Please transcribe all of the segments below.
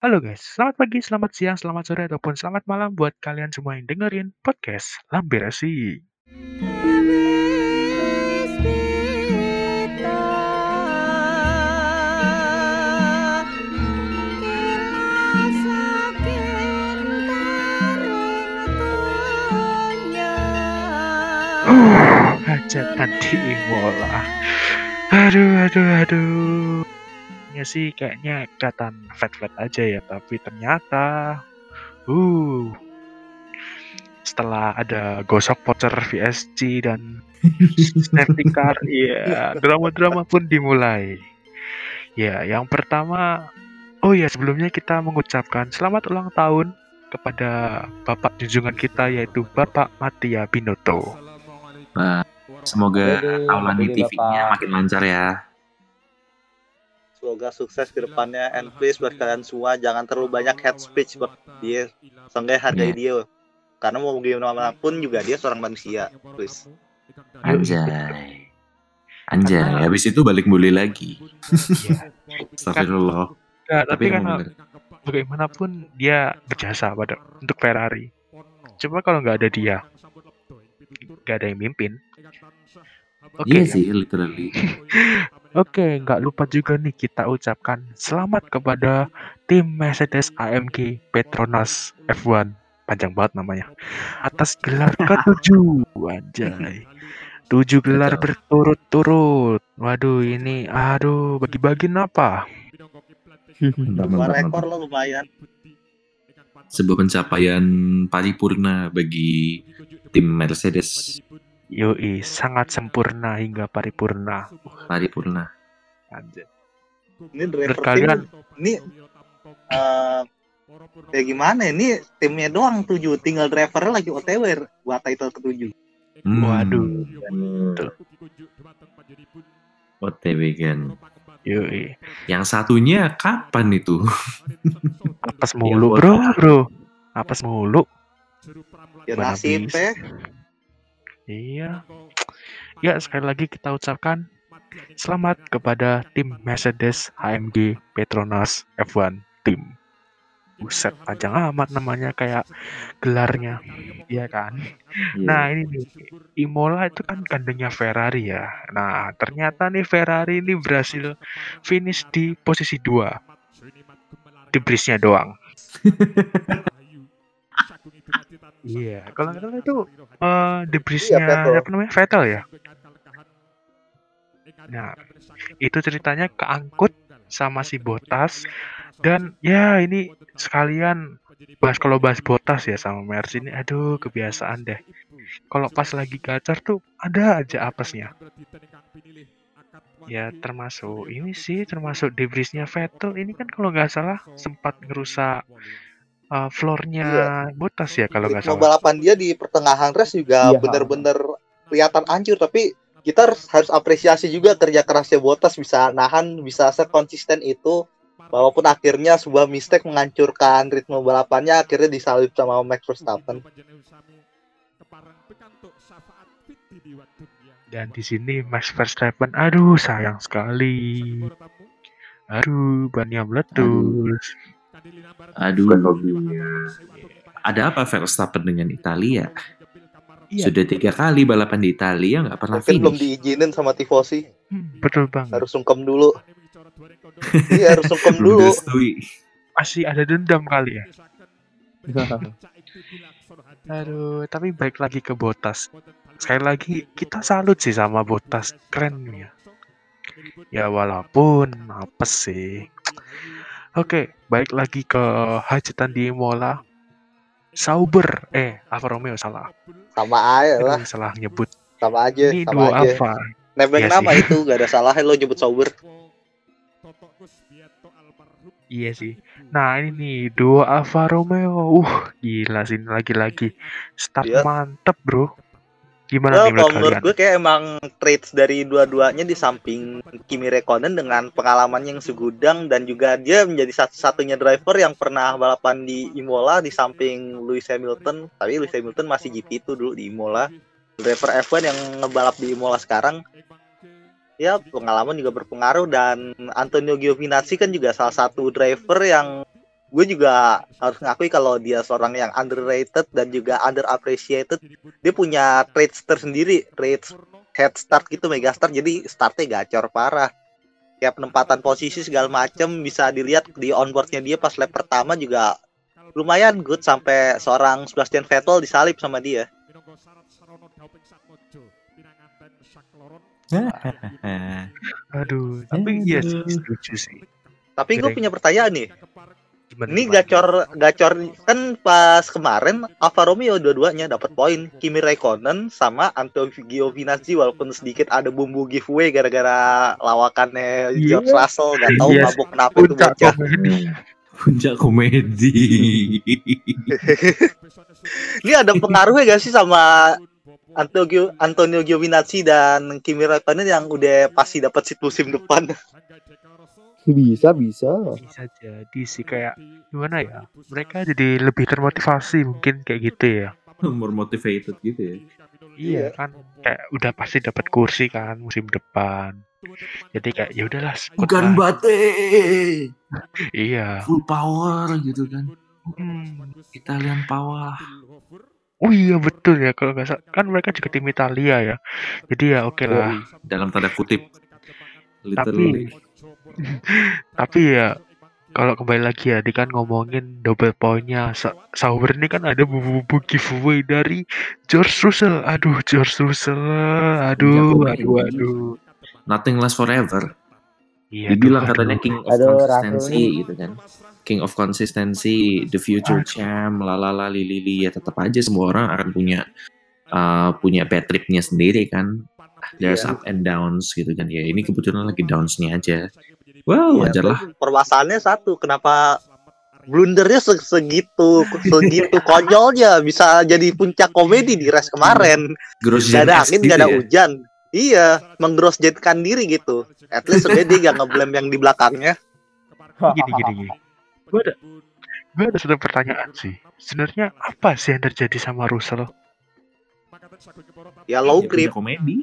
Halo guys, selamat pagi, selamat siang, selamat sore, ataupun selamat malam buat kalian semua yang dengerin podcast Lambirasi. Hajatan di Imola. Aduh, aduh, aduh. Ya sih kayaknya kelihatan flat-flat aja ya, tapi ternyata uh setelah ada gosok voucher VSC dan safety car, ya drama-drama pun dimulai. Ya, yang pertama, oh ya sebelumnya kita mengucapkan selamat ulang tahun kepada Bapak junjungan kita yaitu Bapak Matia Binoto. Nah, semoga Aulani TV-nya makin lancar ya. Semoga sukses ke depannya and please buat kalian semua jangan terlalu banyak head speech buat dia. Seenggaknya hargai Iya. dia. Karena mau gimana pun juga dia seorang manusia. Please. Anjay. Anjay, habis itu balik bully lagi. Ya, Astagfirullah. Nggak, tapi Tapi kan bener. bagaimanapun dia berjasa pada untuk Ferrari. Coba kalau nggak ada dia, nggak ada yang mimpin. Oke, Iya sih, literally. oke, nggak lupa juga nih kita ucapkan selamat kepada tim Mercedes AMG Petronas F1 panjang banget namanya. Atas gelar ketujuh anjay. Tujuh gelar berturut-turut. Waduh ini aduh bagi-bagi apa? Dua rekor lo lumayan. Sebuah pencapaian paripurna bagi tim Mercedes yoi sangat sempurna hingga paripurna paripurna. anjay Ini driver Menurut kalian tim ini eh ya gimana ini timnya doang tujuh tinggal drivernya lagi OTW buat title ketujuh. Hmm, Waduh. bener. OTW kan. yoi Yang satunya kapan itu? apes Yang mulu bro bro apes mulu Ya nasib bisa. Iya. Ya, sekali lagi kita ucapkan selamat kepada tim Mercedes AMG Petronas F1 Team. Buset, panjang amat namanya kayak gelarnya. Iya kan? Nah, ini nih, Imola itu kan kandangnya Ferrari ya. Nah, ternyata nih Ferrari ini berhasil finish di posisi 2. Debrisnya doang. Iya, kalau nggak salah itu eh debrisnya Iya, apa namanya Vettel ya. Nah, itu ceritanya keangkut sama si Botas dan ya ini sekalian bahas kalau bahas Botas ya sama Mercy ini aduh kebiasaan deh. Kalau pas lagi gacor tuh ada aja apesnya. Ya termasuk ini sih termasuk debrisnya Vettel ini kan kalau nggak salah sempat ngerusak eh, floornya Botas ya kalau nggak salah. balapan dia di pertengahan race juga Iya. bener-bener kelihatan hancur tapi kita harus, harus apresiasi juga kerja kerasnya Bottas bisa nahan bisa sekonsisten itu walaupun akhirnya sebuah mistake menghancurkan ritme balapannya akhirnya disalib sama Max Verstappen Dan di sini Max Verstappen, aduh sayang sekali. Aduh, bannya meletus. Aduh. Ada apa Verstappen dengan Italia? Iya. Sudah tiga kali balapan di Italia nggak pernah mungkin belum finish. diizinin sama tifosi Hmm, betul banget. harus sungkem dulu iya harus sungkem Belum dulu. Masih ada dendam kali ya. Aduh, tapi baik lagi ke Botas. Sekali lagi kita salut sih sama Botas, keren ya. Ya walaupun apes sih. Oke, baik lagi ke hajatan di Imola. Sauber, eh Alfa Romeo salah. sama aja lah Aduh, salah nyebut. sama aja Ini sama dua aja Alfa. nebeng Iya nama sih. itu gak ada salahnya lo nyebut Sauber Iya sih. Nah ini nih dua Alfa Romeo. Uh gila sih ini lagi-lagi start Iya. mantep bro. Gimana Well, nih menurut kalau menurut gue kayak emang traits dari dua-duanya di samping Kimi Räikkönen dengan pengalaman yang segudang dan juga dia menjadi satu-satunya driver yang pernah balapan di Imola di samping Lewis Hamilton. Tapi Lewis Hamilton masih GP itu dulu di Imola. Driver F1 yang ngebalap di Imola sekarang ya pengalaman juga berpengaruh dan Antonio Giovinazzi kan juga salah satu driver yang gue juga harus ngakui kalau dia seorang yang underrated dan juga underappreciated. Dia punya traits tersendiri, traits head start gitu mega start jadi startnya gacor parah. Kayak penempatan posisi segala macem bisa dilihat di onboardnya dia pas lap pertama juga lumayan good sampai seorang Sebastian Vettel disalip sama dia. Aduh, tapi iya sih. Tapi gue punya pertanyaan nih. Gimana, Ini gacor gacor kan pas kemarin Alfa Romeo dua-duanya dapat poin. Kimi Raikkonen sama Antonio Giovinazzi walaupun sedikit ada bumbu giveaway gara-gara lawakannya Iya. George Russell gak tahu Iya, mabuk kenapa itu bocah. komedi. Puncak komedi. Ini ada pengaruhnya gak sih sama Antonio Antonio Giovinazzi dan Kimi Raikkonen yang udah pasti dapat seat musim depan. Bisa bisa. Bisa jadi sih kayak gimana ya? Mereka jadi lebih termotivasi mungkin kayak gitu ya. More motivated gitu ya. Iya kan kayak udah pasti dapat kursi kan musim depan. Jadi kayak ya udahlah Bukan bate. Iya. Full power gitu kan. Hmm. Italian power. Oh iya betul ya kalau nggak salah kan mereka juga tim Italia ya. Jadi ya oke lah. Dalam tanda kutip. Literally. tapi ya kalau kembali lagi ya, di kan ngomongin double poinnya Sa Sauber ini kan ada bumbu-bumbu giveaway dari George Russell. Aduh George Russell, aduh, aduh, aduh. Nothing lasts forever. Iya, Dibilang aduh, katanya aduh. king of Aduh, consistency Ratu gitu kan. King of consistency, the future champ, lalala lili ya tetap aja semua orang akan punya uh, punya bad tripnya sendiri kan. There's Iya. up and downs gitu kan. Ya ini kebetulan lagi downs-nya aja. Well, Iya, wajar lah. Permasalahannya satu, kenapa blundernya se- segitu segitu konyolnya bisa jadi puncak komedi di race kemarin. Gross Gak ada angin, gitu gak ada ya. hujan. Iya, menggrosjetkan diri gitu. At least sebenarnya dia gak ngeblame yang di belakangnya. Gini, gini, gini. Gue ada, gue ada satu pertanyaan sih. Sebenarnya apa sih yang terjadi sama Russell? Ya low Ya, grip, punya komedi.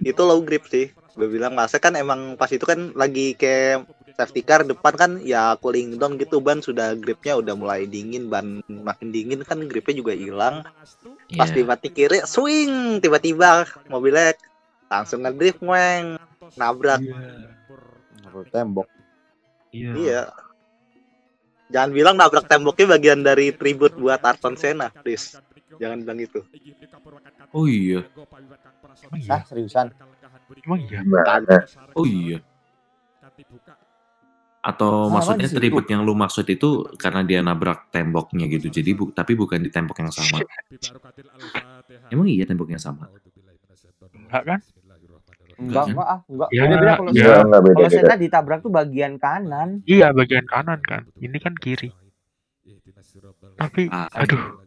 itu low grip sih. Gue bilang masa kan emang pas itu kan lagi kayak safety car depan kan ya cooling down gitu ban sudah gripnya udah mulai dingin ban makin dingin kan gripnya juga hilang pas di mati kiri swing tiba-tiba mobilnya langsung ngedrift weng nabrak Nabrak tembok. Iya. iya jangan bilang nabrak temboknya bagian dari tribut buat Ayrton Senna please jangan bilang itu Oh iya. Iya? Ah seriusan? Emang iya? Oh iya. Atau maksudnya tribut yang lu maksud itu karena dia nabrak temboknya gitu. Jadi bu tapi bukan di tembok yang sama. Emang iya tembok yang sama? Enggak kan? Enggak, enggak ah, enggak. Ya, Beda-beda kalau ya. Kalau Senna ditabrak tuh bagian kanan. Iya, bagian kanan kan. Ini kan kiri. Tapi, Ah. aduh,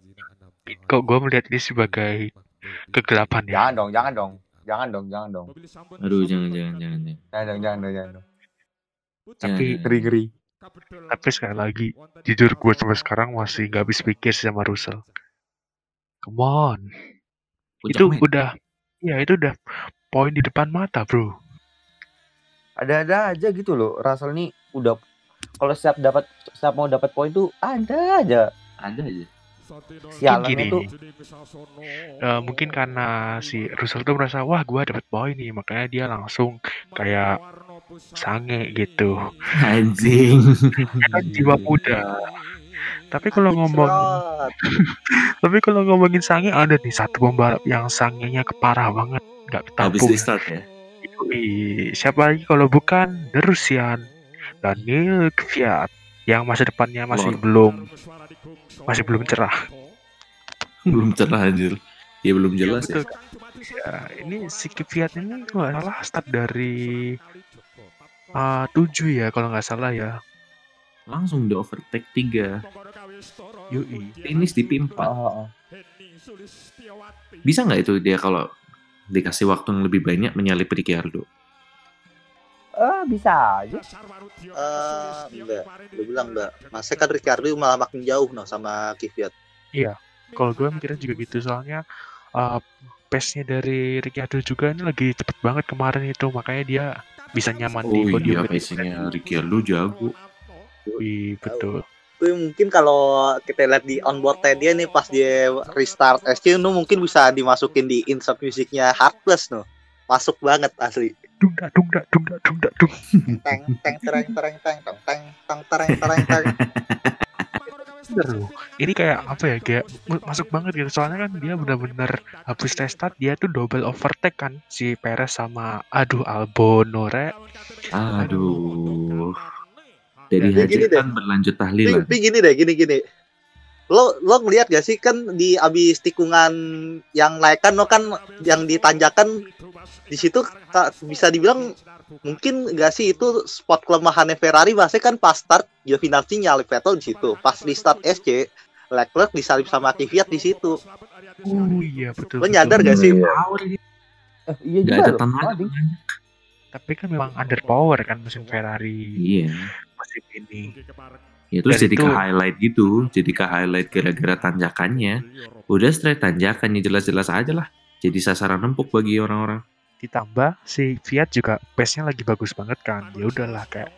kok gue melihat ini sebagai kegelapan ya. Jangan dong, jangan dong. Jangan dong, jangan dong. Aduh jangan jangan jangan. jangan. Jangan dong, jangan dong, jangan dong. Tapi. Ngeri ngeri. tapi sekali lagi, jujur gue sampai sekarang masih nggak habis pikir sih sama Russell. Come on, Puncak itu men. udah, ya itu udah poin di depan mata bro. Ada-ada aja gitu loh. Russell nih udah kalau setiap dapat setiap mau dapat poin tuh ada aja. Ada aja. Sialannya gini tuh Eh, mungkin karena si Russell tuh merasa wah gue dapet poin nih makanya dia langsung kayak sange gitu Anjing. kan jiwa muda tapi kalau ngomong tapi kalau ngomongin sange ada nih satu pembalap yang sangenya keparah banget nggak Habis ketampung di start ya. Siapa lagi kalau bukan The Russian Daniel Kvyat yang masa depannya masih Lord. belum masih belum cerah belum cerah anjir. Ya belum jelas betul ya. Ya, ini si Kvyat ini kalau nggak salah start dari uh, 7 ya kalau nggak salah ya. Langsung di overtake 3. Yoi. Finish di P4. Oh, oh, oh. Bisa nggak itu dia kalau dikasih waktu yang lebih banyak menyalip Ricciardo? Eh, bisa aja. Eh, enggak gue bilang enggak masa kan Ricardo malah makin jauh no sama Kvyat Kalau gue mikirnya juga gitu soalnya uh, pace-nya dari Ricciardo juga ini lagi cepet banget kemarin itu makanya dia bisa nyaman di Oh podium iya, ketiga. pacingnya Ricciardo jago. Wih, betul. Itu mungkin kalau kita lihat di onboardnya dia nih pas dia restart SC itu mungkin bisa dimasukin di insert musiknya Heartless no. Masuk banget asli. Dungda, dungda, dungda, dungda, dung. Teng teng tereng tereng teng teng teng teng tereng tereng teng. Bener loh. Ini kayak apa ya, kayak masuk banget gitu. Soalnya kan dia benar-benar habis restart dia tuh double overtake kan si Perez sama aduh Albon, Rek. Aduh. Dari Ya, hajatan berlanjut tahlilan. tapi gini deh, gini gini. Lo lo ngeliat gak sih kan di abis tikungan yang naik kan lo kan yang ditanjakan di situ bisa dibilang mungkin gak sih itu spot kelemahannya Ferrari bahasanya kan pas start Giovinazzi nyalip Vettel di situ pas di start SC Leclerc disalip sama Kvyat di situ Oh iya betul. lo betul. nyadar gak sih Eh, iya Gak juga ada. Tapi kan memang underpower kan mesin Ferrari Iya. musim ini. Ya terus Dan jadi itu- ke highlight gitu, jadi ke highlight gara-gara tanjakannya. Udah straight tanjakan ya jelas-jelas aja lah. Jadi sasaran empuk bagi orang-orang. Ditambah si Fiat juga pace-nya lagi bagus banget kan. Ya udahlah kayak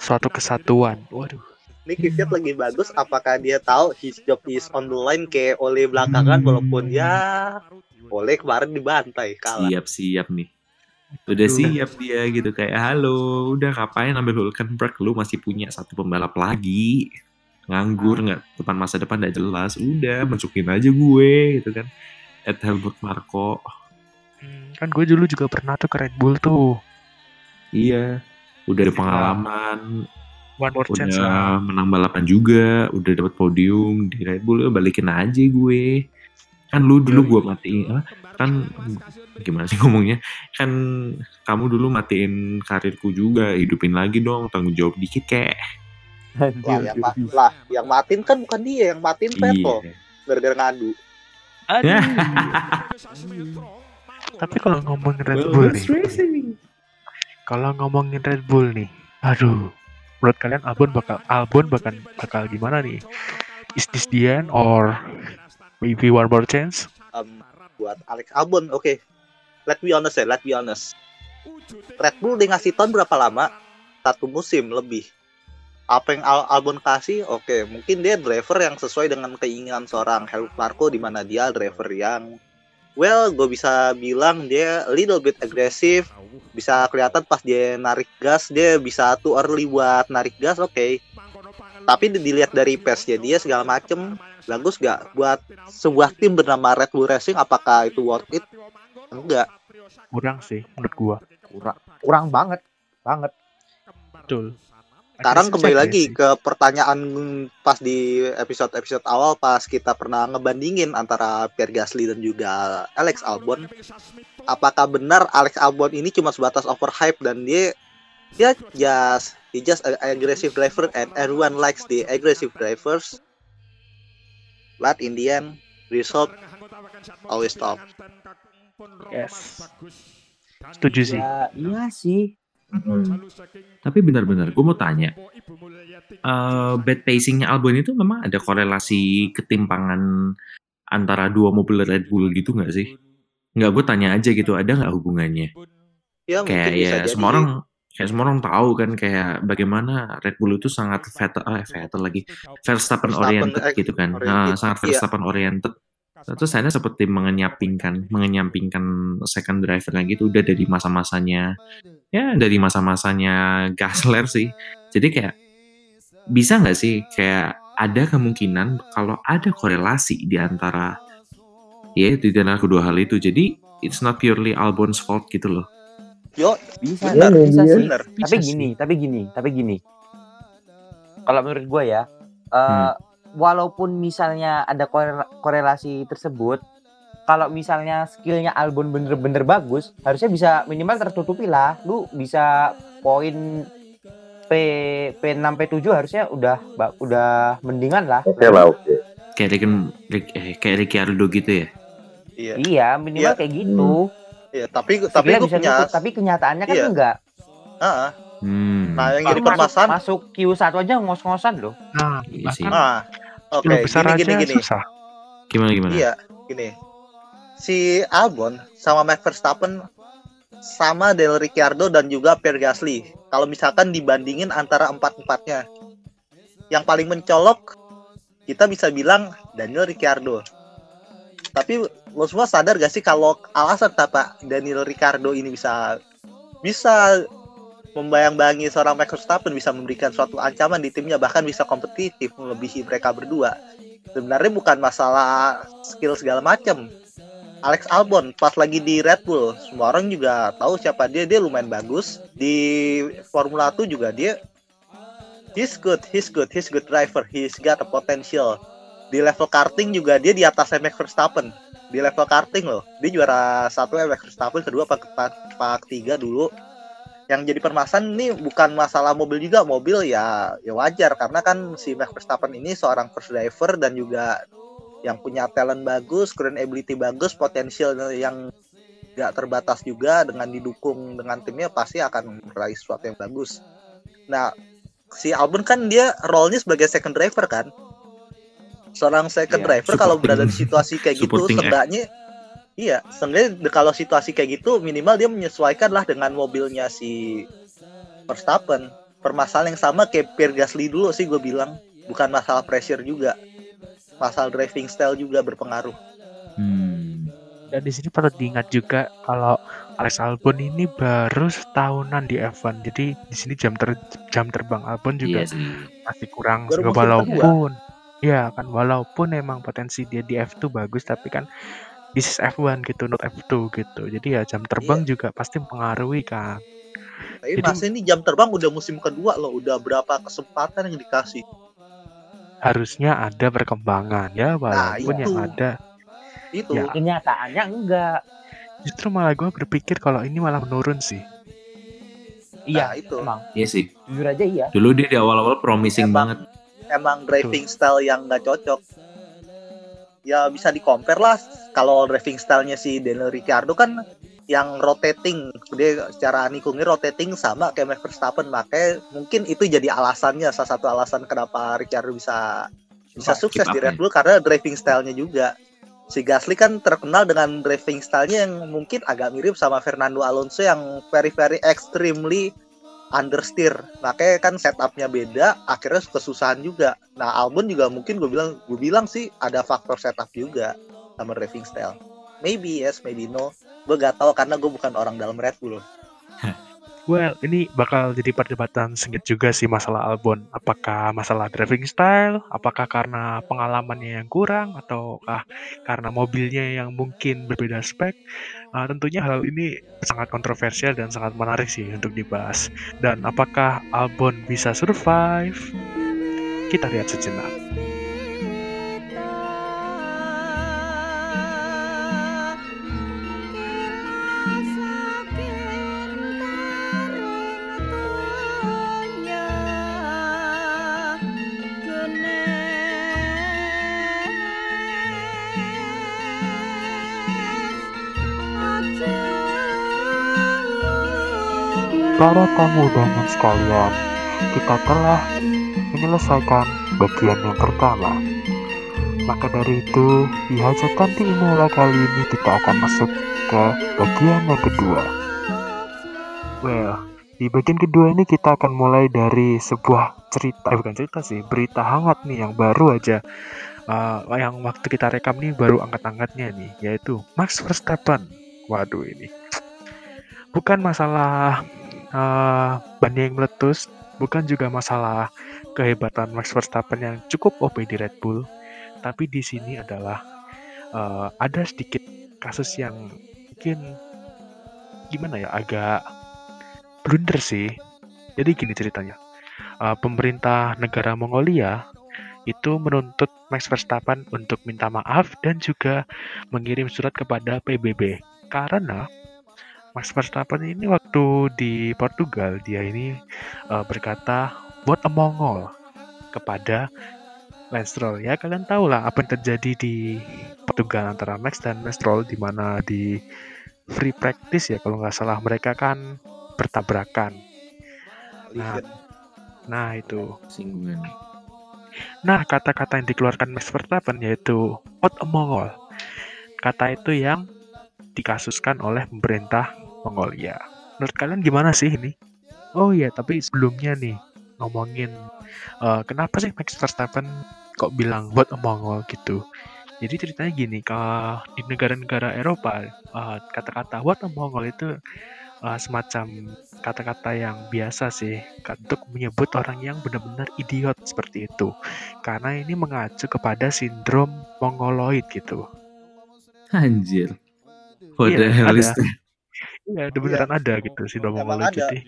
suatu kesatuan. Waduh. ini Kvyat lagi bagus apakah dia tahu his job is on the line kayak oleh belakangan walaupun ya oleh kemarin dibantai kalah Siap-siap nih. Udah siap dia gitu kayak halo, udah ngapain ambil Hulkenberg lu masih punya satu pembalap lagi. Nganggur nggak depan masa depan nggak jelas. Udah masukin aja gue gitu kan. Ed Helmut Marko. Hmm, kan gue dulu juga pernah tuh ke Red Bull tuh. Iya. Udah ada Iya. pengalaman, One more chance udah menang balapan juga, udah dapat podium di Red Bull, balikin aja gue. Kan lu dulu gue matiin, ah, kan gimana sih ngomongnya? Kan kamu dulu matiin karirku juga, hidupin lagi dong, tanggung jawab dikit kek. lah yang, ma- lah yang matiin kan bukan dia yang matiin Vettel Iya. gara-gara ngadu. Tapi kalau ngomongin Red Well, Bull nih, kalau ngomongin Red Bull nih, aduh, menurut kalian Albon bakal Albon bakal bakal gimana nih? Is this the end or maybe one more chance? um, buat Alex Albon oke. Let be honest ya let be honest. Red Bull dia ngasih tahun berapa lama? Satu musim lebih. Apa yang Al Albon kasih? Oke mungkin dia driver yang sesuai dengan keinginan seorang Helmut Marko di mana dia driver yang well gue bisa bilang dia little bit agresif bisa kelihatan pas dia narik gas dia bisa too early buat narik gas oke tapi di- dilihat dari pace dia segala macem bagus gak buat sebuah tim bernama Red Bull Racing apakah itu worth it enggak Kurang sih menurut gua. kurang kurang banget banget Betul. sekarang kembali lagi agresif. ke pertanyaan pas di episode-episode awal pas kita pernah ngebandingin antara Pierre Gasly dan juga Alex Albon apakah benar Alex Albon ini cuma sebatas overhype dan dia dia just he just a aggressive driver and everyone likes the aggressive drivers but in the end result always top Yes. Setuju sih. ya iya sih Tapi benar-benar, gue mau tanya, eh bad pacingnya Albon itu memang ada korelasi ketimpangan antara dua mobil Red Bull gitu nggak sih? Nggak, gue tanya aja gitu, ada nggak hubungannya? ya mungkin kayak bisa ya jadi semua orang kayak semua orang tahu kan kayak bagaimana Red Bull itu sangat Vettel, eh, Vettel lagi Verstappen Verstappen, oriented eh, gitu kan, oriented, Nah, sangat iya. Verstappen oriented. Terus saya seperti mengenyampingkan, mengenyampingkan second drivernya gitu udah dari masa-masanya, ya dari masa-masanya Gasler sih. Jadi kayak bisa nggak sih kayak ada kemungkinan kalau ada korelasi di antara ya di antara kedua hal itu. Jadi it's not purely Albon's fault gitu loh. Yo bisa benar bisa sih benar tapi Bisa gini sih. tapi gini tapi gini. Kalau menurut gue ya eh, walaupun misalnya ada korela- korelasi tersebut kalau misalnya skillnya Albon bener-bener bagus harusnya bisa minimal tertutupi lah. Lu bisa poin P P6 P7 harusnya udah udah mendingan lah. Oke lah, oke. Kayak Rick, eh, kayak Ricciardo gitu ya. iya. Iya minimal Iya. kayak gitu iya tapi tapi gue punya tutup, tapi kenyataannya kan Iya. enggak ah, Hmm. nah yang Jadi masuk, permasalahan masuk Q1 aja ngos-ngosan loh Nah, Iya sih. bahkan ah oke besar gini gini gini susah. Gimana gimana? Iya, gini. Si Albon sama Max Verstappen sama Del Ricciardo dan juga Pierre Gasly. Kalau misalkan dibandingin antara empat-empatnya, yang paling mencolok kita bisa bilang Daniel Ricciardo. Tapi lo semua sadar gak sih kalau alasan kenapa Daniel Ricciardo ini bisa bisa membayang-bayangi seorang Max Verstappen bisa memberikan suatu ancaman di timnya bahkan bisa kompetitif melebihi mereka berdua. Sebenarnya bukan masalah skill segala macam. Alex Albon pas lagi di Red Bull, semua orang juga tahu siapa dia. Dia lumayan bagus di Formula 1 juga dia he's good, he's good, he's good driver, he's got a potential. Di level karting juga dia di atas Max Verstappen. Di level karting loh, dia juara satu Max Verstappen, kedua pak pak, pak tiga dulu. Yang jadi permasalahan ini bukan masalah mobil juga, mobil ya ya wajar karena kan si Max Verstappen ini seorang first driver dan juga yang punya talent bagus, current ability bagus, potensial yang gak terbatas juga dengan didukung dengan timnya pasti akan meraih sesuatu yang bagus. Nah, si Albon kan dia role-nya sebagai second driver kan. Seorang second Iya, driver kalau berada di situasi kayak gitu act. seenggaknya iya, seenggaknya de- kalau situasi kayak gitu minimal dia menyesuaikan lah dengan mobilnya si Verstappen. Permasalahan yang sama kayak Pierre Gasly dulu sih gue bilang, bukan masalah pressure juga. Masalah driving style juga berpengaruh. Hmm. Dan di sini perlu diingat juga kalau Alex Albon ini baru setahunan di F1. Jadi di sini jam ter jam terbang Albon juga Iya sih. masih kurang Baru walaupun ya kan walaupun emang potensi dia di F2 bagus tapi kan this is F1 gitu not F2 gitu. Jadi ya jam terbang juga pasti mempengaruhi kan. Tapi Jadi- masih ini jam terbang udah musim kedua loh, udah berapa kesempatan yang dikasih. Harusnya ada perkembangan ya walaupun itu. yang ada Itu. Ya. Kenyataannya enggak. justru malah gue berpikir kalau ini malah menurun sih. Nah, Iya, itu. emang. Iya sih. Jujur aja iya. Dulu dia di awal-awal promising Emang- banget. Emang driving style yang nggak cocok. Ya bisa di compare lah. Kalau driving stylenya si Daniel Ricciardo kan yang rotating, dia secara nikungnya rotating sama kayak Max Verstappen, makanya mungkin itu jadi alasannya salah satu alasan kenapa Ricciardo bisa bisa sukses di. Red Bull karena driving stylenya juga. Si Gasly kan terkenal dengan driving stylenya yang mungkin agak mirip sama Fernando Alonso yang very very extremely understeer. Makanya kan setupnya beda, akhirnya kesusahan juga. Nah Albon juga mungkin gue bilang gue bilang sih ada faktor setup juga sama driving style. Maybe yes, maybe no. Gue gak tahu karena gue bukan orang dalam Red Bull. Well, ini bakal jadi perdebatan sengit juga sih masalah Albon. Apakah masalah driving style, apakah karena pengalamannya yang kurang, ataukah karena mobilnya yang mungkin berbeda spek? Uh, tentunya hal ini sangat kontroversial dan sangat menarik sih untuk dibahas. Dan apakah Albon bisa survive? Kita lihat sejenak. Para tamu undangan sekalian, kita telah menyelesaikan bagian yang pertama. Maka dari itu, di hajatan di Imola kali ini kita akan masuk ke bagian yang kedua. Well, di bagian kedua ini kita akan mulai dari sebuah cerita, eh bukan cerita sih, berita hangat nih yang baru aja. eh, yang waktu kita rekam nih baru angkat-angkatnya nih, yaitu Max Verstappen. Waduh ini. Bukan masalah eh bannya yang meletus, bukan juga masalah kehebatan Max Verstappen yang cukup OP di Red Bull, tapi di sini adalah eh, ada sedikit kasus yang mungkin gimana ya agak blunder sih. Jadi gini ceritanya, Eh, pemerintah negara Mongolia itu menuntut Max Verstappen untuk minta maaf dan juga mengirim surat kepada PBB karena Max Verstappen ini waktu di Portugal dia ini eh, berkata what a Mongol kepada Lance Stroll ya kalian tahu lah apa yang terjadi di Portugal antara Max dan Lance Stroll di mana di free practice ya kalau nggak salah mereka kan bertabrakan nah, nah itu Singgungan. Nah, kata-kata yang dikeluarkan Max Verstappen yaitu "What a Mongol". Kata itu yang dikasuskan oleh pemerintah Mongolia. Menurut kalian gimana sih ini? Oh iya, tapi sebelumnya nih, ngomongin eh, kenapa sih Max Verstappen kok bilang a Mongol gitu. Jadi ceritanya gini, kalau di negara-negara Eropa eh, kata-kata what a Mongol itu eh, semacam kata-kata yang biasa sih untuk menyebut orang yang benar-benar idiot seperti itu. Karena ini mengacu kepada sindrom mongoloid gitu. Anjir. What the hell is ada. that? Iya, ada beneran ada gitu sindrom Emang mongoloid. ada. Jadi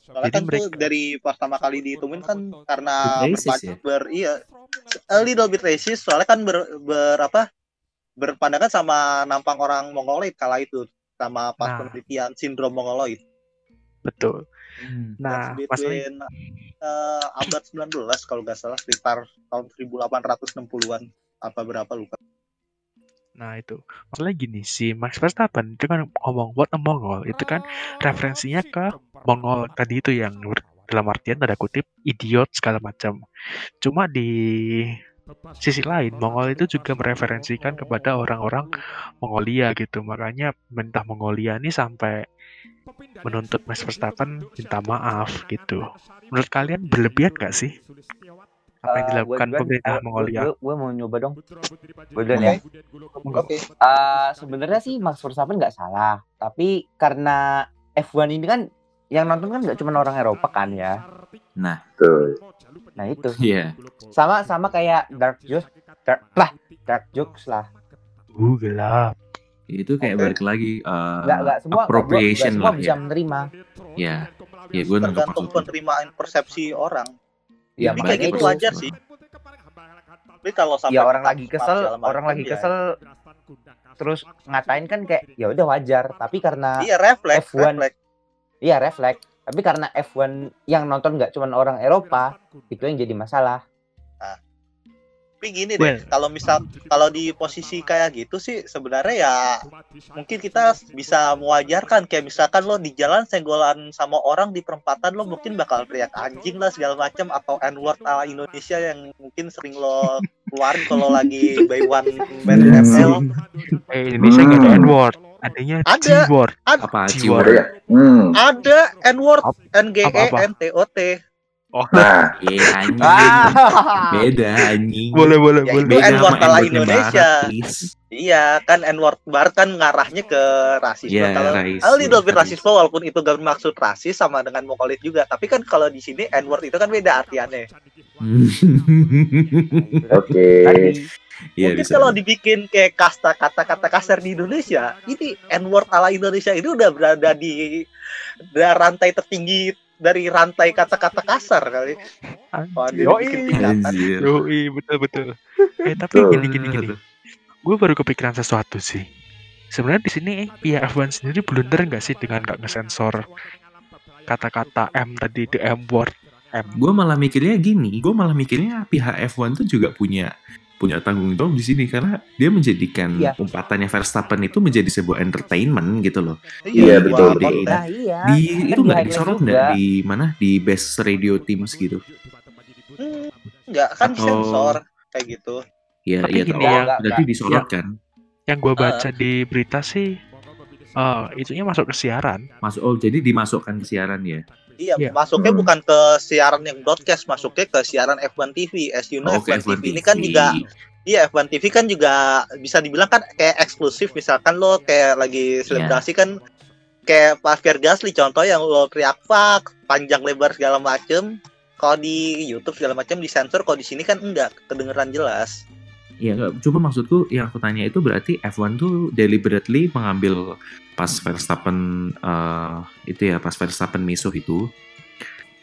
Soalnya Jadi kan tuh mereka- dari pertama kali ditemuin kan karena Bit racist berpa- ya? ber iya a little bit racist soalnya kan ber, ber apa berpandangan sama nampang orang Mongoloid kala itu sama pas Nah. penelitian sindrom Mongoloid. betul. Hmm. Nah, between eh, abad 19 kalau nggak salah sekitar tahun 1860-an apa berapa lupa. Nah itu masalahnya gini si Max Verstappen itu kan ngomong what a Mongol itu kan referensinya ke Mongol tadi itu yang dalam artian tanda kutip idiot segala macam. Cuma di sisi lain Mongol itu juga mereferensikan kepada orang-orang Mongolia gitu. Makanya pemerintah Mongolia ini sampai menuntut Max Verstappen minta maaf gitu. Menurut kalian berlebihan nggak sih apa yang Eh, dilakukan pemerintah Mongolia? Gue mau nyoba dong. Gue duluan ya. Oke. Eh, sebenarnya sih Max Verstappen nggak salah, tapi karena F1 ini kan yang nonton kan nggak cuma orang Eropa kan ya. Nah, Betul. Nah itu iya. sama sama kayak Dark Jokes, Dark lah, Dark Jokes lah. Uh, gelap. Itu kayak Oke. balik lagi uh, Nggak nggak semua nggak- appropriation nggak semua lah bisa ya. menerima. Ya, ya gue nangkep Tergantung penerimaan persepsi orang. Ya, Tapi kayak makanya gitu itu. wajar sih. Tapi kalau sampai Ya orang lagi kesel, orang lagi ya. kesel terus ngatain kan kayak ya udah wajar, tapi karena Iya refleks, F1. refleks. iya refleks, tapi karena F1 yang nonton nggak cuma orang Eropa, itu yang jadi masalah. Tapi gini Well. deh, kalau misal kalau di posisi kayak gitu sih sebenarnya ya mungkin kita bisa mewajarkan kayak misalkan lo di jalan senggolan sama orang di perempatan lo mungkin bakal teriak anjing lah segala macam atau n word ala Indonesia yang mungkin sering lo keluarin kalau lagi by one man ML. Eh, Indonesia nggak ada Hmm. N-word, adanya Ada. G-word. Apa? Ada ya? Hmm. Ada n word N G E? N T O T. Oh, Nah, Iya anjing. Ah. Beda anjing. boleh boleh Ya, boleh. itu Beda N-word sama Indonesia. Barat. Iya kan n word bar kan ngarahnya ke rasisme. Iya, kalau rais- a little bit rasis. rasisme walaupun itu gak bermaksud rasis sama dengan Mongolit juga. Tapi kan kalau di sini n word itu kan beda artiannya. oke. Tadi Iya Mungkin bisa. kalau dibikin kayak kasta kata-kata kasar di Indonesia, ini N-word ala Indonesia ini udah berada di rantai tertinggi dari rantai kata-kata kasar kali. Dia Yoi. betul betul. Eh tapi gini gini gini. Gue baru kepikiran sesuatu sih. Sebenarnya di sini pihak F1 sendiri blunder nggak sih dengan nggak ngesensor kata-kata M tadi the M word M. Gue malah mikirnya gini, gue malah mikirnya pihak F1 tuh juga punya punya tanggung jawab di sini karena dia menjadikan Iya. umpatannya Verstappen itu menjadi sebuah entertainment gitu loh. Iya, betul, buat betul. konten. Nah iya. di kan itu nggak highlight disorot nggak di mana di best radio teams gitu? Hmm, enggak kan Atau- sensor kayak gitu. Ya, Tapi ya ya, Nggak, berarti nggak. disorot kan? Yang gue baca di berita sih, eh itunya masuk ke siaran. Masuk oh jadi dimasukkan ke siaran ya? Iya, Iya. masuknya Hmm. bukan ke siaran yang broadcast, masuknya ke siaran F1 TV. As you know, Oh, ke F1 F1 TV ini kan juga Iya F1 TV kan juga bisa dibilang kan kayak eksklusif misalkan lo kayak lagi selebrasi kan kayak Pak Pierre Gasly contoh yang lo teriak fuck panjang lebar segala macem kalau di YouTube segala macam disensor kalau di sini kan enggak kedengeran jelas Iya, nggak. cuma maksudku yang aku tanya itu berarti F1 tuh deliberately mengambil pas Verstappen eh, itu ya pas Verstappen misuh itu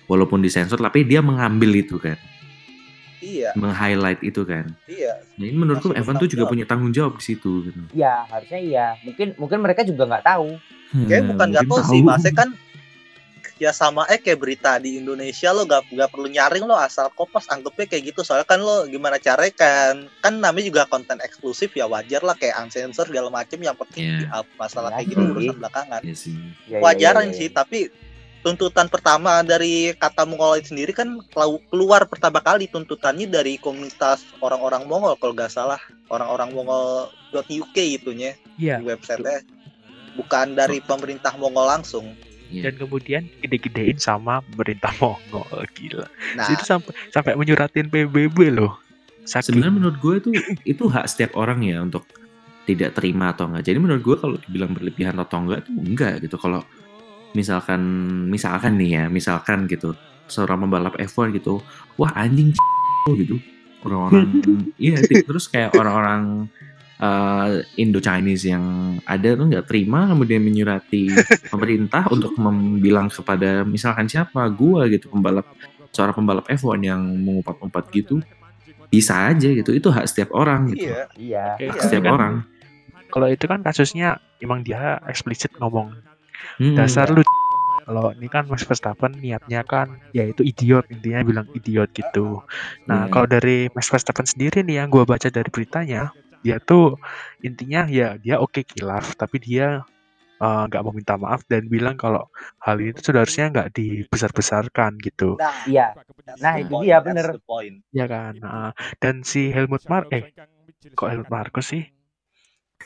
walaupun disensor tapi dia mengambil itu kan, iya meng-highlight itu kan. iya Jadi menurutku Masih F1 tuh juga punya tanggung jawab di situ gitu. Iya, harusnya iya. Mungkin mungkin mereka juga nggak tahu. kayak Hmm, bukan nggak mungkin tahu sih masnya kan ya sama eh kayak berita di Indonesia lo gak, gak perlu nyaring lo asal kopas anggapnya kayak gitu soalnya kan lo gimana caranya kan kan namanya juga konten eksklusif ya wajar lah kayak unsensor segala macem yang penting Iya. di up masalah Ya, kayak gitu sih. urusan belakangan Iya sih. Ya, ya, wajaran ya, ya, sih ya. tapi tuntutan pertama dari kata Mongoloid sendiri kan keluar pertama kali tuntutannya dari komunitas orang-orang Mongol kalau nggak salah orang-orang Mongol.uk itunya Iya. di website bukan dari pemerintah Mongol langsung Iya. dan kemudian gede-gedein sama pemerintah Mongol gila. Nah, Itu sampai sampai menyuratin PBB loh. Saking sebenarnya menurut gue itu itu hak setiap orang ya untuk tidak terima atau enggak. Jadi menurut gue kalau dibilang berlebihan atau enggak itu enggak gitu. Kalau misalkan misalkan nih ya, misalkan gitu seorang pembalap F1 gitu, wah anjing gitu. Orang-orang iya terus kayak orang-orang uh, Indo Chinese yang ada tuh nggak terima kemudian menyurati pemerintah untuk membilang kepada misalkan siapa gua gitu pembalap seorang pembalap F1 yang mengumpat-umpat gitu bisa aja gitu itu hak setiap orang gitu iya. Iya. Oke, hak Iya, setiap kan orang Kalau itu kan kasusnya emang dia eksplisit ngomong Hmm, dasar lu kalau ini kan Max Verstappen niatnya kan ya itu idiot intinya bilang idiot gitu nah Iya. kalau dari Max Verstappen sendiri nih yang gua baca dari beritanya dia tuh intinya ya dia oke kilaf tapi dia eh, nggak mau minta maaf dan bilang kalau hal itu seharusnya nggak dibesar-besarkan gitu Nah, Iya. that's Nah, itu point, dia, bener. point. ya kan Nah, dan si Helmut Mark eh kok Helmut Marko sih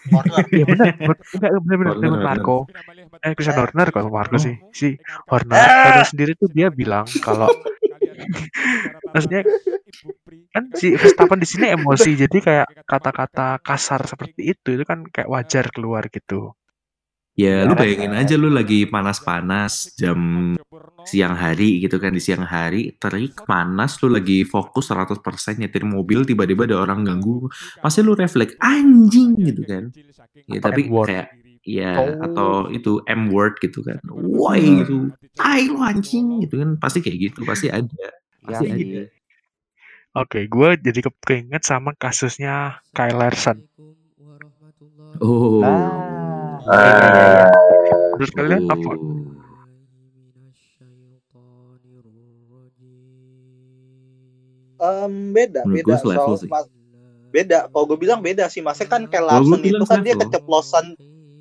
Horner. Iya benar, benar benar benar Helmut. Marko. Eh Christian Horner kok Marko Oh. sih. Si Horner, Horner sendiri tuh dia bilang kalau maksudnya kan si Verstappen di sini emosi jadi kayak kata-kata kasar seperti itu itu kan kayak wajar keluar gitu. ya lu bayangin aja lu lagi panas-panas jam siang hari gitu kan di siang hari terik panas lu lagi fokus 100% nyetir mobil tiba-tiba ada orang ganggu pasti lu refleks anjing gitu kan ya Atau tapi kayak ya Oh. atau itu M word gitu kan woi gitu tai lu anjing gitu kan pasti kayak gitu pasti ada Ya, pasti Pasti ada gitu. Oke, gue jadi ke- keinget sama kasusnya Kyle Larson. oh Ah. Menurut kalian apa? Oh. Em, beda, Menurut beda. Soal sih. beda. Kalau gue bilang beda sih, masnya kan Kalau gue Larson itu kan dia keceplosan.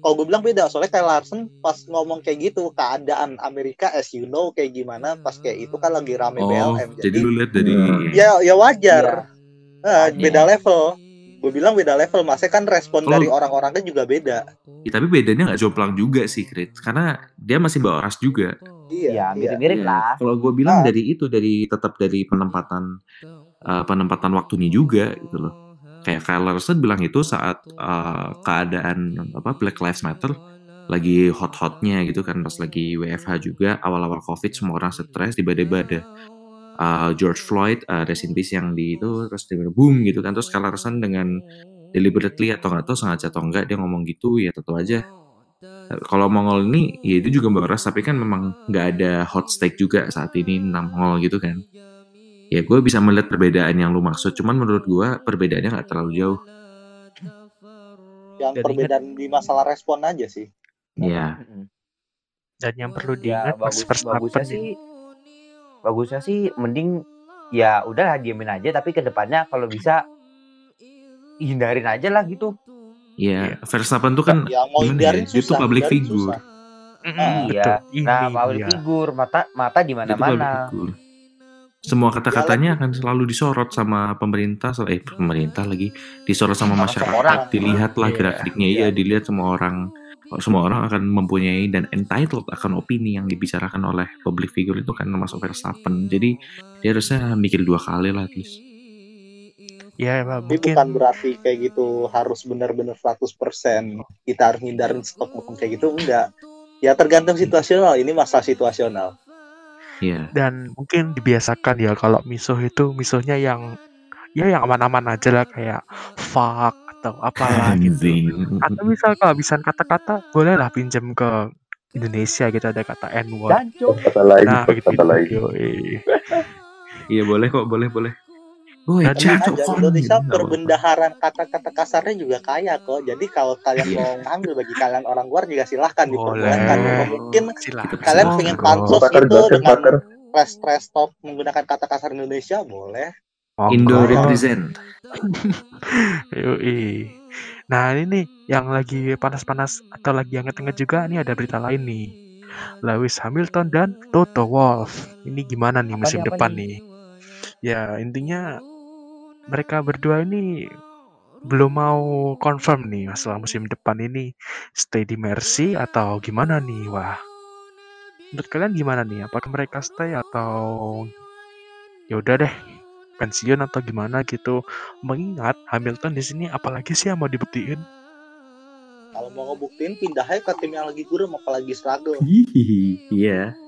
Kalau gue bilang beda, soalnya kayak Larson pas ngomong kayak gitu keadaan Amerika as you know kayak gimana pas kayak itu kan lagi rame oh BLM. jadi lu lihat dari ya ya wajar. Eh, Iya. beda level. Gue bilang beda level, masnya kan respon Kalau- dari orang-orangnya juga beda. Ya, tapi bedanya nggak jomplang juga sih, Krit. Karena dia masih bawa ras juga. Iya, Iya, iya. mirip-mirip Iya. lah. Kalau gue bilang Ah. dari itu, dari tetap dari penempatan uh, penempatan waktunya juga gitu loh. Kayak Kyle Larson bilang itu saat uh, keadaan apa Black Lives Matter lagi hot-hotnya gitu kan pas lagi WFH juga awal-awal COVID semua orang stres tiba-tiba ada uh, George Floyd uh, in peace yang di itu terus tiba-tiba boom gitu kan terus Kyle Larson dengan deliberately atau nggak tahu sengaja atau enggak dia ngomong gitu ya tentu aja. Kalau Mongol ini ya itu juga beras tapi kan memang nggak ada hot steak juga saat ini enam Mongol gitu kan ya gue bisa melihat perbedaan yang lu maksud cuman menurut gue perbedaannya nggak terlalu jauh Yang Dan perbedaan di masalah respon aja sih. ya Mm-mm. Dan yang perlu Ya, diingat Max bagus, Verstappen bagusnya ini sih bagusnya sih mending ya udahlah diemin aja tapi ke depannya kalau bisa hindarin aja lah gitu ya Verstappen tuh kan mau gimana hindarin ya, dia tuh susah, public figure susah. Mm-mm, Iya. Ini nah public dia. figure mata mata di tuh public mana-mana figure. Semua kata-katanya akan selalu disorot sama pemerintah eh pemerintah lagi. Disorot sama masyarakat. dilihatlah Iya. gerak-geriknya iya dilihat semua orang. Semua orang akan mempunyai dan entitled akan opini yang dibicarakan oleh public figure itu kan termasuk Verstappen. Jadi dia harusnya mikir dua kali lah least. Ya, Pak, Tapi mungkin bukan berarti kayak gitu harus benar-benar 100% kita harus hindarin stok kayak gitu enggak. Ya tergantung situasional, ini masalah situasional. Iya. dan mungkin dibiasakan ya kalau misuh itu misuhnya yang ya yang aman-aman aja lah kayak fuck atau apalah gitu. Atau misal kehabisan kata-kata bolehlah pinjam ke Indonesia gitu ada kata N-word. Jancuk. kata lain Nah, kata lain Yoi. Iya boleh kok boleh boleh. Woi, Dan Tenang cacok aja, kon. Indonesia perbendaharaan kata-kata kasarnya juga kaya kok. Jadi kalau kalian Iya. mau ngambil bagi kalian orang luar juga silahkan Boleh. diperbolehkan. Mungkin Silakan. kalian Oh, pengen pansos itu dengan press press stop menggunakan kata kasar Indonesia boleh. Indo Monggo. represent. Yoi. Nah ini nih yang lagi panas-panas atau lagi hangat-hangat juga nih ada berita lain nih. Lewis Hamilton dan Toto Wolff. Ini gimana nih Apa musim apa depan nih? nih? Ya intinya mereka berdua ini belum mau confirm nih masalah musim depan ini stay di Mercy atau gimana nih? Wah menurut kalian gimana nih? Apakah mereka stay atau ya udah deh pensiun atau gimana gitu? Mengingat Hamilton di sini apalagi sih yang mau dibuktiin? Kalau mau ngebuktiin pindah aja ke tim yang lagi kurang apalagi struggle Hihihi, Iya,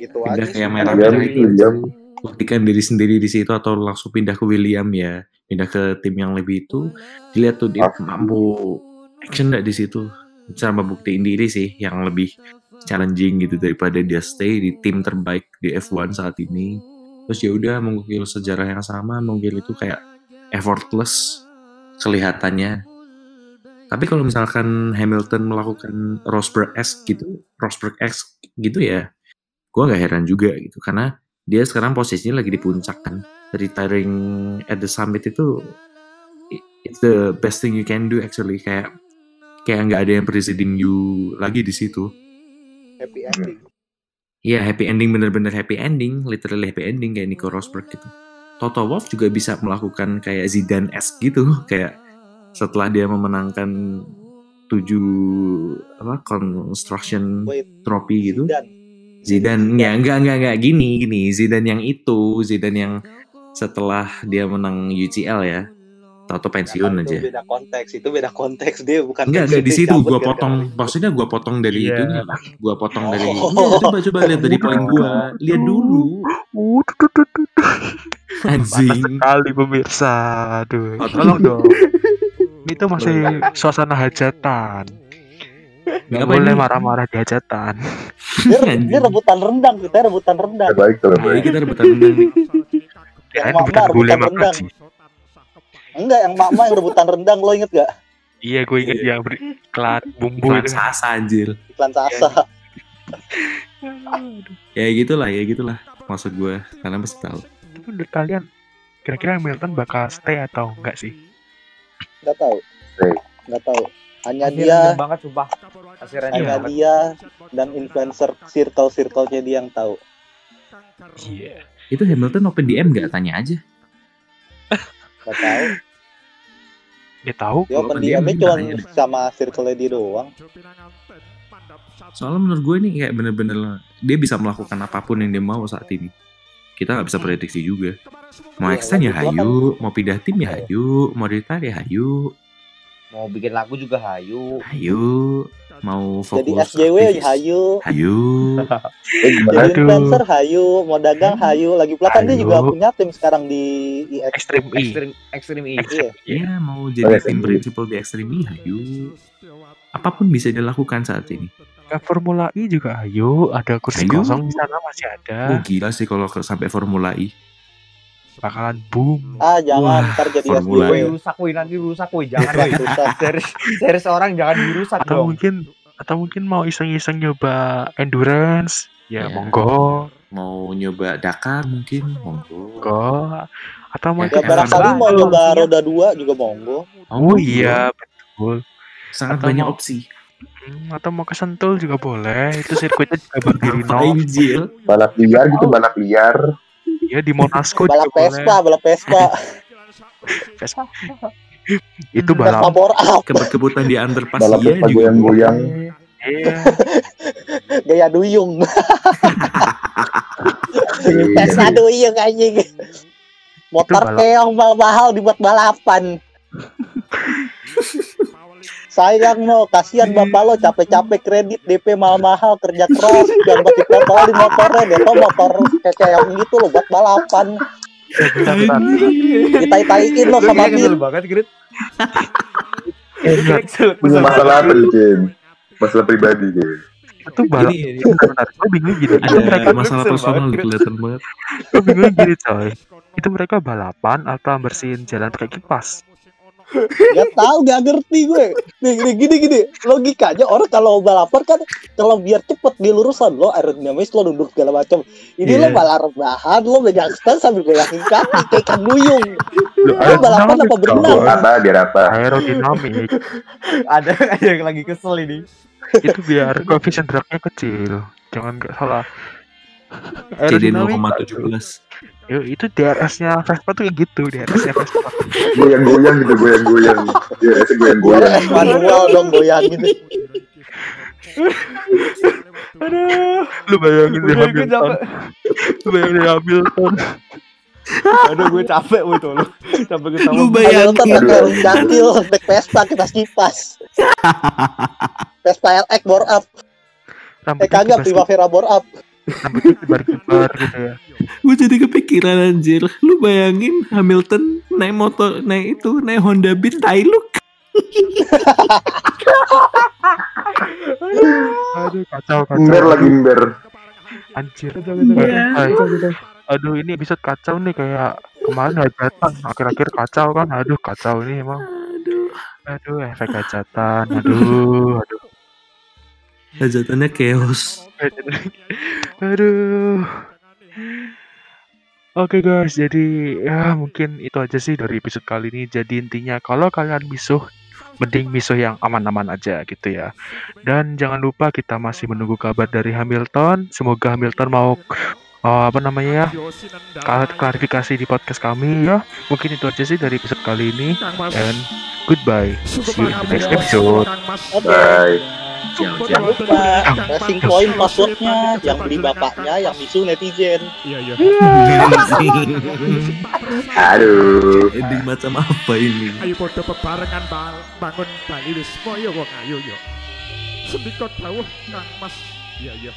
gitu pindah aja kayak sih. merah. William. Buktikan diri sendiri di situ atau langsung pindah ke William ya. Pindah ke tim yang lebih itu. Dilihat tuh dia mampu action nggak di situ. Bisa membuktiin diri sih yang lebih challenging gitu daripada dia stay di tim terbaik di F1 saat ini. Terus ya udah mengukir sejarah yang sama, mengukir itu kayak effortless kelihatannya. Tapi kalau misalkan Hamilton melakukan Rosberg S gitu, Rosberg X gitu ya, gue nggak heran juga gitu karena dia sekarang posisinya lagi di puncak kan. Retiring at the summit itu it's the best thing you can do actually kayak kayak nggak ada yang preceding you lagi di situ. happy ending Iya happy ending bener-bener happy ending, literally happy ending kayak Nico Rosberg gitu. Toto Wolff juga bisa melakukan kayak Zidane s gitu, kayak setelah dia memenangkan tujuh apa construction Wait, trophy gitu. dan Zidane ya enggak enggak enggak gini gini Zidane yang itu Zidane yang setelah dia menang UCL ya atau pensiun itu aja beda konteks itu beda konteks dia bukan enggak enggak di situ gua gara-gara potong itu. maksudnya gua potong dari Iya. itunya gua potong dari Oh. Iya, coba coba lihat dari poin gua lihat dulu Uh, anjing sekali pemirsa. Aduh, Oh, tolong dong. Itu masih suasana hajatan. Nggak Apa boleh ini? marah-marah di hajatan. dia rebutan rendang kita rebutan rendang Jadi terbaik. kita rebutan rendang nih Mama bukan gulai rebutan makan rendang. sih. enggak yang mama yang rebutan rendang lo inget gak Iya, gue inget yang beri klat bumbu Iklan sasa anjir iklan sasa ya gitulah ya gitulah maksud gua karena pasti tahu Tapi menurut kalian, kira-kira Hamilton bakal stay atau enggak sih? nggak tahu Stay. nggak tahu hanya dia banget sumpah. Hanya banget. dia dan influencer circle circle-nya dia yang tahu Iya. itu Hamilton open DM gak tanya aja nggak tahu Dia tahu. dia open Kalau dia DM-nya cuma sama circle-nya dia doang Soalnya menurut gue ini kayak bener-bener dia bisa melakukan apa pun yang dia mau saat ini. Kita nggak bisa prediksi juga. Mau Iya, extend ya pula kan- hayu, mau pindah tim ya hayu, mau retire ya hayu, Mau bikin lagu juga hayu. hayu, mau jadi fokus SJW aktivis, hayu hayu. Jadi influencer hayu mau dagang hayu lagi pula kan dia Hayu. juga punya tim sekarang di IX Extreme E. Ekstrim ekstrim E. iya Ya mau jadi tim hayu. prinsipal di ekstrim ini hayu. Apa pun bisa dilakukan saat ini. Ke Formula E juga ayo, ada kursi Ayo. kosong di sana masih ada. Oh gila sih kalau ke- sampai Formula E. Bakalan boom. ah jangan Wah, ntar jadi Formula Woi SJW rusak woi nanti rusak woi jangan Rusak, woi. rusak. Series series orang jangan dirusak Atau dong. mungkin atau mungkin mau iseng-iseng nyoba endurance. Ya, Ya. monggo. Mau nyoba Dakar mungkin, monggo. Monggo. Atau Ya, mungkin ya barangkali F1 mau nyoba ya. roda dua juga monggo Oh iya, betul. Sangat Atau banyak mau- opsi. Hmm, atau mau ke Sentul juga boleh. Itu sirkuitnya juga berdiri Jil? balap liar gitu balap liar Ya di Monasco balap. Vespa balap Vespa Vespa. Itu balap. Kebut-kebutan di underpass Balap iya Vespa juga goyang-goyang. Iya. gaya duyung Iya. Vespa duyung anjing motor keong mahal-mahal dibuat balapan sayang no kasihan bapak lo capek-capek kredit DP mahal-mahal kerja keras yang buat dipotol di motornya dia tuh motor kayak keong gitu lo buat balapan bentar. ditai-taiin lo sama Bin banget Grit. Masalah apa Cin masalah pribadi Cin itu balap. Ini. Gue bingung gini. Itu mereka, ada masalah personal kelihatan banget. gue bingung gini coy. Itu mereka balapan atau bersihin jalan pakai kipas? Gak tahu gak ngerti gue. Nih, nih, gini gini. Logikanya orang kalau balapan kan kalau biar cepet dia lurusan lo aerodinamis lo duduk segala macam ini Iya. lo malah rebahan lo megang stand sambil goyangin kaki kayak ikan duyung lo balapan apa berenang? Apa biar apa? Aerodinamik Ada ada yang lagi kesel ini. itu biar koefisien dragnya kecil. Jangan nggak salah. CD aerodinamik 0,17. Yo, itu DRS-nya Vespa tuh kayak gitu DRS-nya Vespa goyang-goyang gitu goyang-goyang ya itu Gue goyang-goyang manual dong goyangin Aduh, lu bayangin deh gue Hamilton. Lu bayangin deh Hamilton. Aduh gue capek woi tolong. Capek ketawa. Lu Hamilton bayangin. pakai gantil back Vespa kipas kipas. Vespa LX bore up. Eh kagak Primavera bore up. Rambutnya kibar-kibar gitu ya. Gue jadi kepikiran anjir. Lu bayangin Hamilton naik motor, naik itu, naik Honda Beat Hilux. Aduh, kacau kacau. Ember lagi ember. Anjir. Iya. Aduh, ini episode kacau nih kayak kemarin hajatan, akhir-akhir kacau kan. Aduh, kacau ini emang. Aduh. Aduh, efek hajatan. Aduh, aduh. Hajatannya chaos. Aduh. Oke guys, jadi ya mungkin itu aja sih dari episode kali ini. Jadi intinya kalau kalian misuh, mending misuh yang aman-aman aja gitu ya. Dan jangan lupa kita masih menunggu kabar dari Hamilton. Semoga Hamilton mau eh, apa namanya ya klar- klarifikasi di podcast kami ya. Mungkin itu aja sih dari episode kali ini. And goodbye. See you in the next episode. Bye. Jangan lupa racing point passwordnya yang beli bapaknya yang misu netizen. Iya iya. Aduh. Ending macam apa ini? Ayo podo bebarengan bal bangun Bali wis moyo wong ayo yo. Sendikot dawuh Kang Mas. Iya iya.